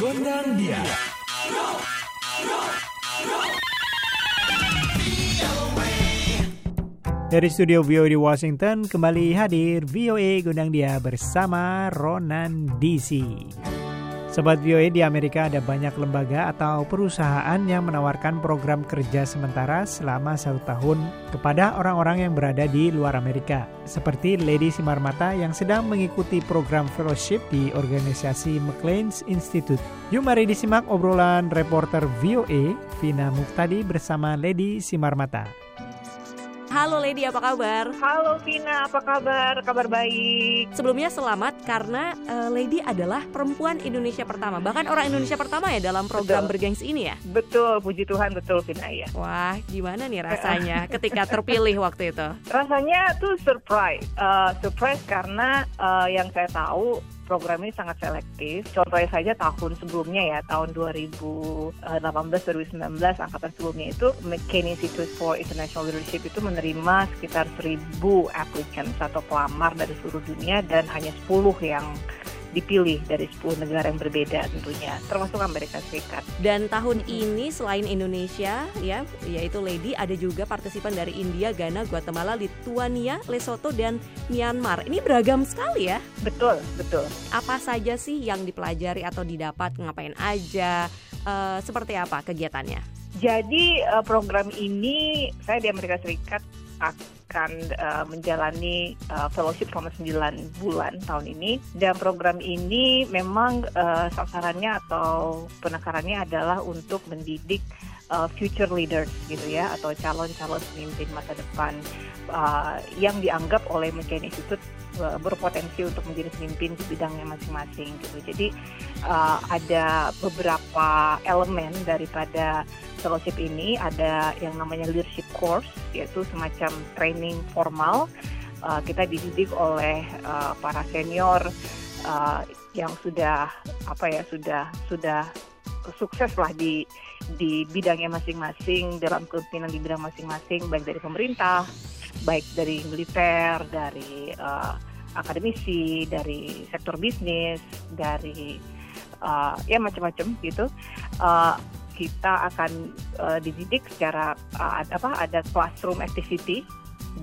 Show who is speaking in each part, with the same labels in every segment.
Speaker 1: Gondang dia.
Speaker 2: Dari studio VOA di Washington kembali hadir VOA Gondang Dia bersama Ronan DC. Sobat VOA di Amerika ada banyak lembaga atau perusahaan yang menawarkan program kerja sementara selama satu tahun kepada orang-orang yang berada di luar Amerika. Seperti Lady Simarmata yang sedang mengikuti program fellowship di organisasi McLean's Institute. Yuk mari disimak obrolan reporter VOA Vina Muktadi bersama Lady Simarmata.
Speaker 3: Halo Lady, apa kabar?
Speaker 4: Halo Vina, apa kabar? Kabar baik.
Speaker 3: Sebelumnya selamat karena uh, Lady adalah perempuan Indonesia pertama, bahkan orang Indonesia pertama ya dalam program betul. bergengsi ini ya.
Speaker 4: Betul, puji Tuhan betul Vina ya.
Speaker 3: Wah, gimana nih rasanya ketika terpilih waktu itu?
Speaker 4: Rasanya tuh surprise, uh, surprise karena uh, yang saya tahu program ini sangat selektif. Contohnya saja tahun sebelumnya ya, tahun 2018-2019, angkatan sebelumnya itu McCain Institute for International Leadership itu menerima sekitar 1000 applicants atau pelamar dari seluruh dunia dan hanya 10 yang dipilih dari 10 negara yang berbeda tentunya, termasuk Amerika Serikat.
Speaker 3: Dan tahun ini selain Indonesia ya, yaitu Lady ada juga partisipan dari India, Ghana, Guatemala, Lithuania, Lesotho dan Myanmar. Ini beragam sekali ya.
Speaker 4: Betul, betul.
Speaker 3: Apa saja sih yang dipelajari atau didapat, ngapain aja? Uh, seperti apa kegiatannya?
Speaker 4: Jadi uh, program ini saya di Amerika Serikat akan uh, menjalani uh, fellowship selama 9 bulan tahun ini dan program ini memang uh, sasarannya atau penekarannya adalah untuk mendidik uh, future leaders gitu ya atau calon-calon pemimpin masa depan uh, yang dianggap oleh McCain Institute berpotensi untuk menjadi pemimpin di bidangnya masing-masing gitu. Jadi uh, ada beberapa elemen daripada fellowship ini ada yang namanya leadership course yaitu semacam training formal uh, kita dididik oleh uh, para senior uh, yang sudah apa ya sudah sudah sukses lah di di bidangnya masing-masing dalam kepemimpinan di bidang masing-masing baik dari pemerintah baik dari militer dari uh, akademisi dari sektor bisnis dari uh, ya macam-macam gitu. Uh, kita akan uh, dididik secara uh, apa ada classroom activity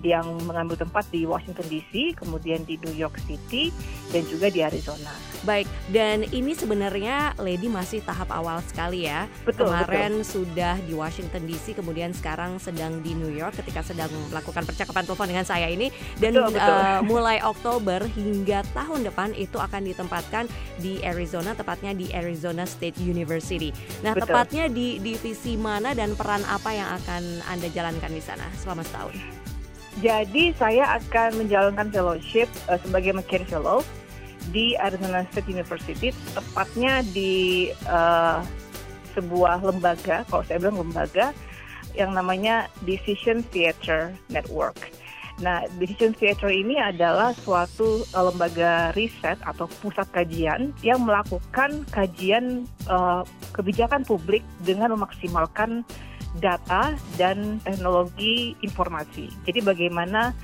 Speaker 4: yang mengambil tempat di Washington DC, kemudian di New York City dan juga di Arizona.
Speaker 3: Baik, dan ini sebenarnya Lady masih tahap awal sekali ya.
Speaker 4: Betul,
Speaker 3: Kemarin
Speaker 4: betul.
Speaker 3: sudah di Washington DC, kemudian sekarang sedang di New York ketika sedang melakukan percakapan telepon dengan saya ini. Dan
Speaker 4: betul, betul.
Speaker 3: Uh, mulai Oktober hingga tahun depan itu akan ditempatkan di Arizona, tepatnya di Arizona State University. Nah, betul. tepatnya di divisi mana dan peran apa yang akan Anda jalankan di sana selama setahun?
Speaker 4: Jadi saya akan menjalankan fellowship uh, sebagai McCain Fellow di Arizona State University, tepatnya di uh, sebuah lembaga, kalau saya bilang lembaga, yang namanya Decision Theater Network. Nah, Decision Theater ini adalah suatu uh, lembaga riset atau pusat kajian yang melakukan kajian uh, kebijakan publik dengan memaksimalkan data dan teknologi informasi. Jadi bagaimana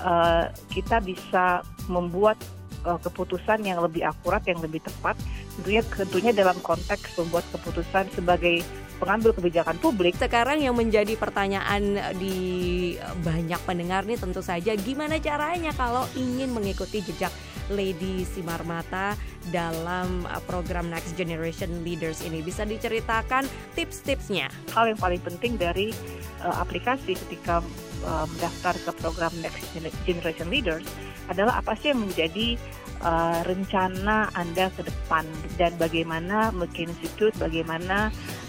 Speaker 4: uh, kita bisa membuat uh, keputusan yang lebih akurat, yang lebih tepat, tentunya tentunya dalam konteks membuat keputusan sebagai pengambil kebijakan publik.
Speaker 3: Sekarang yang menjadi pertanyaan di banyak pendengar nih tentu saja gimana caranya kalau ingin mengikuti jejak Lady Simarmata dalam uh, program Next Generation Leaders ini. Bisa diceritakan tips-tipsnya?
Speaker 4: Hal yang paling penting dari uh, aplikasi ketika uh, mendaftar ke program Next Generation Leaders adalah apa sih yang menjadi uh, rencana Anda ke depan dan bagaimana McKinsey Institute, bagaimana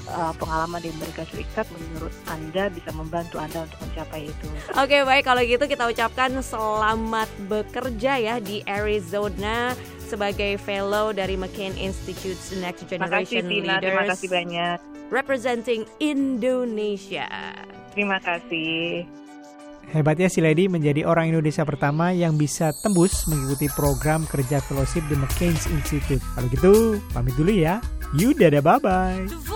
Speaker 4: uh, pengalaman di Amerika Serikat menurut Anda bisa membantu Anda untuk mencapai itu.
Speaker 3: Oke, baik kalau gitu kita ucapkan selamat bekerja ya di Arizona sebagai fellow dari McCain Institute Next Generation
Speaker 4: Terima kasih, Tina.
Speaker 3: Leaders.
Speaker 4: Terima kasih banyak.
Speaker 3: Representing Indonesia.
Speaker 4: Terima kasih.
Speaker 2: Hebatnya si Lady menjadi orang Indonesia pertama yang bisa tembus mengikuti program kerja fellowship di McCain Institute. Kalau gitu, pamit dulu ya. You dadah bye-bye.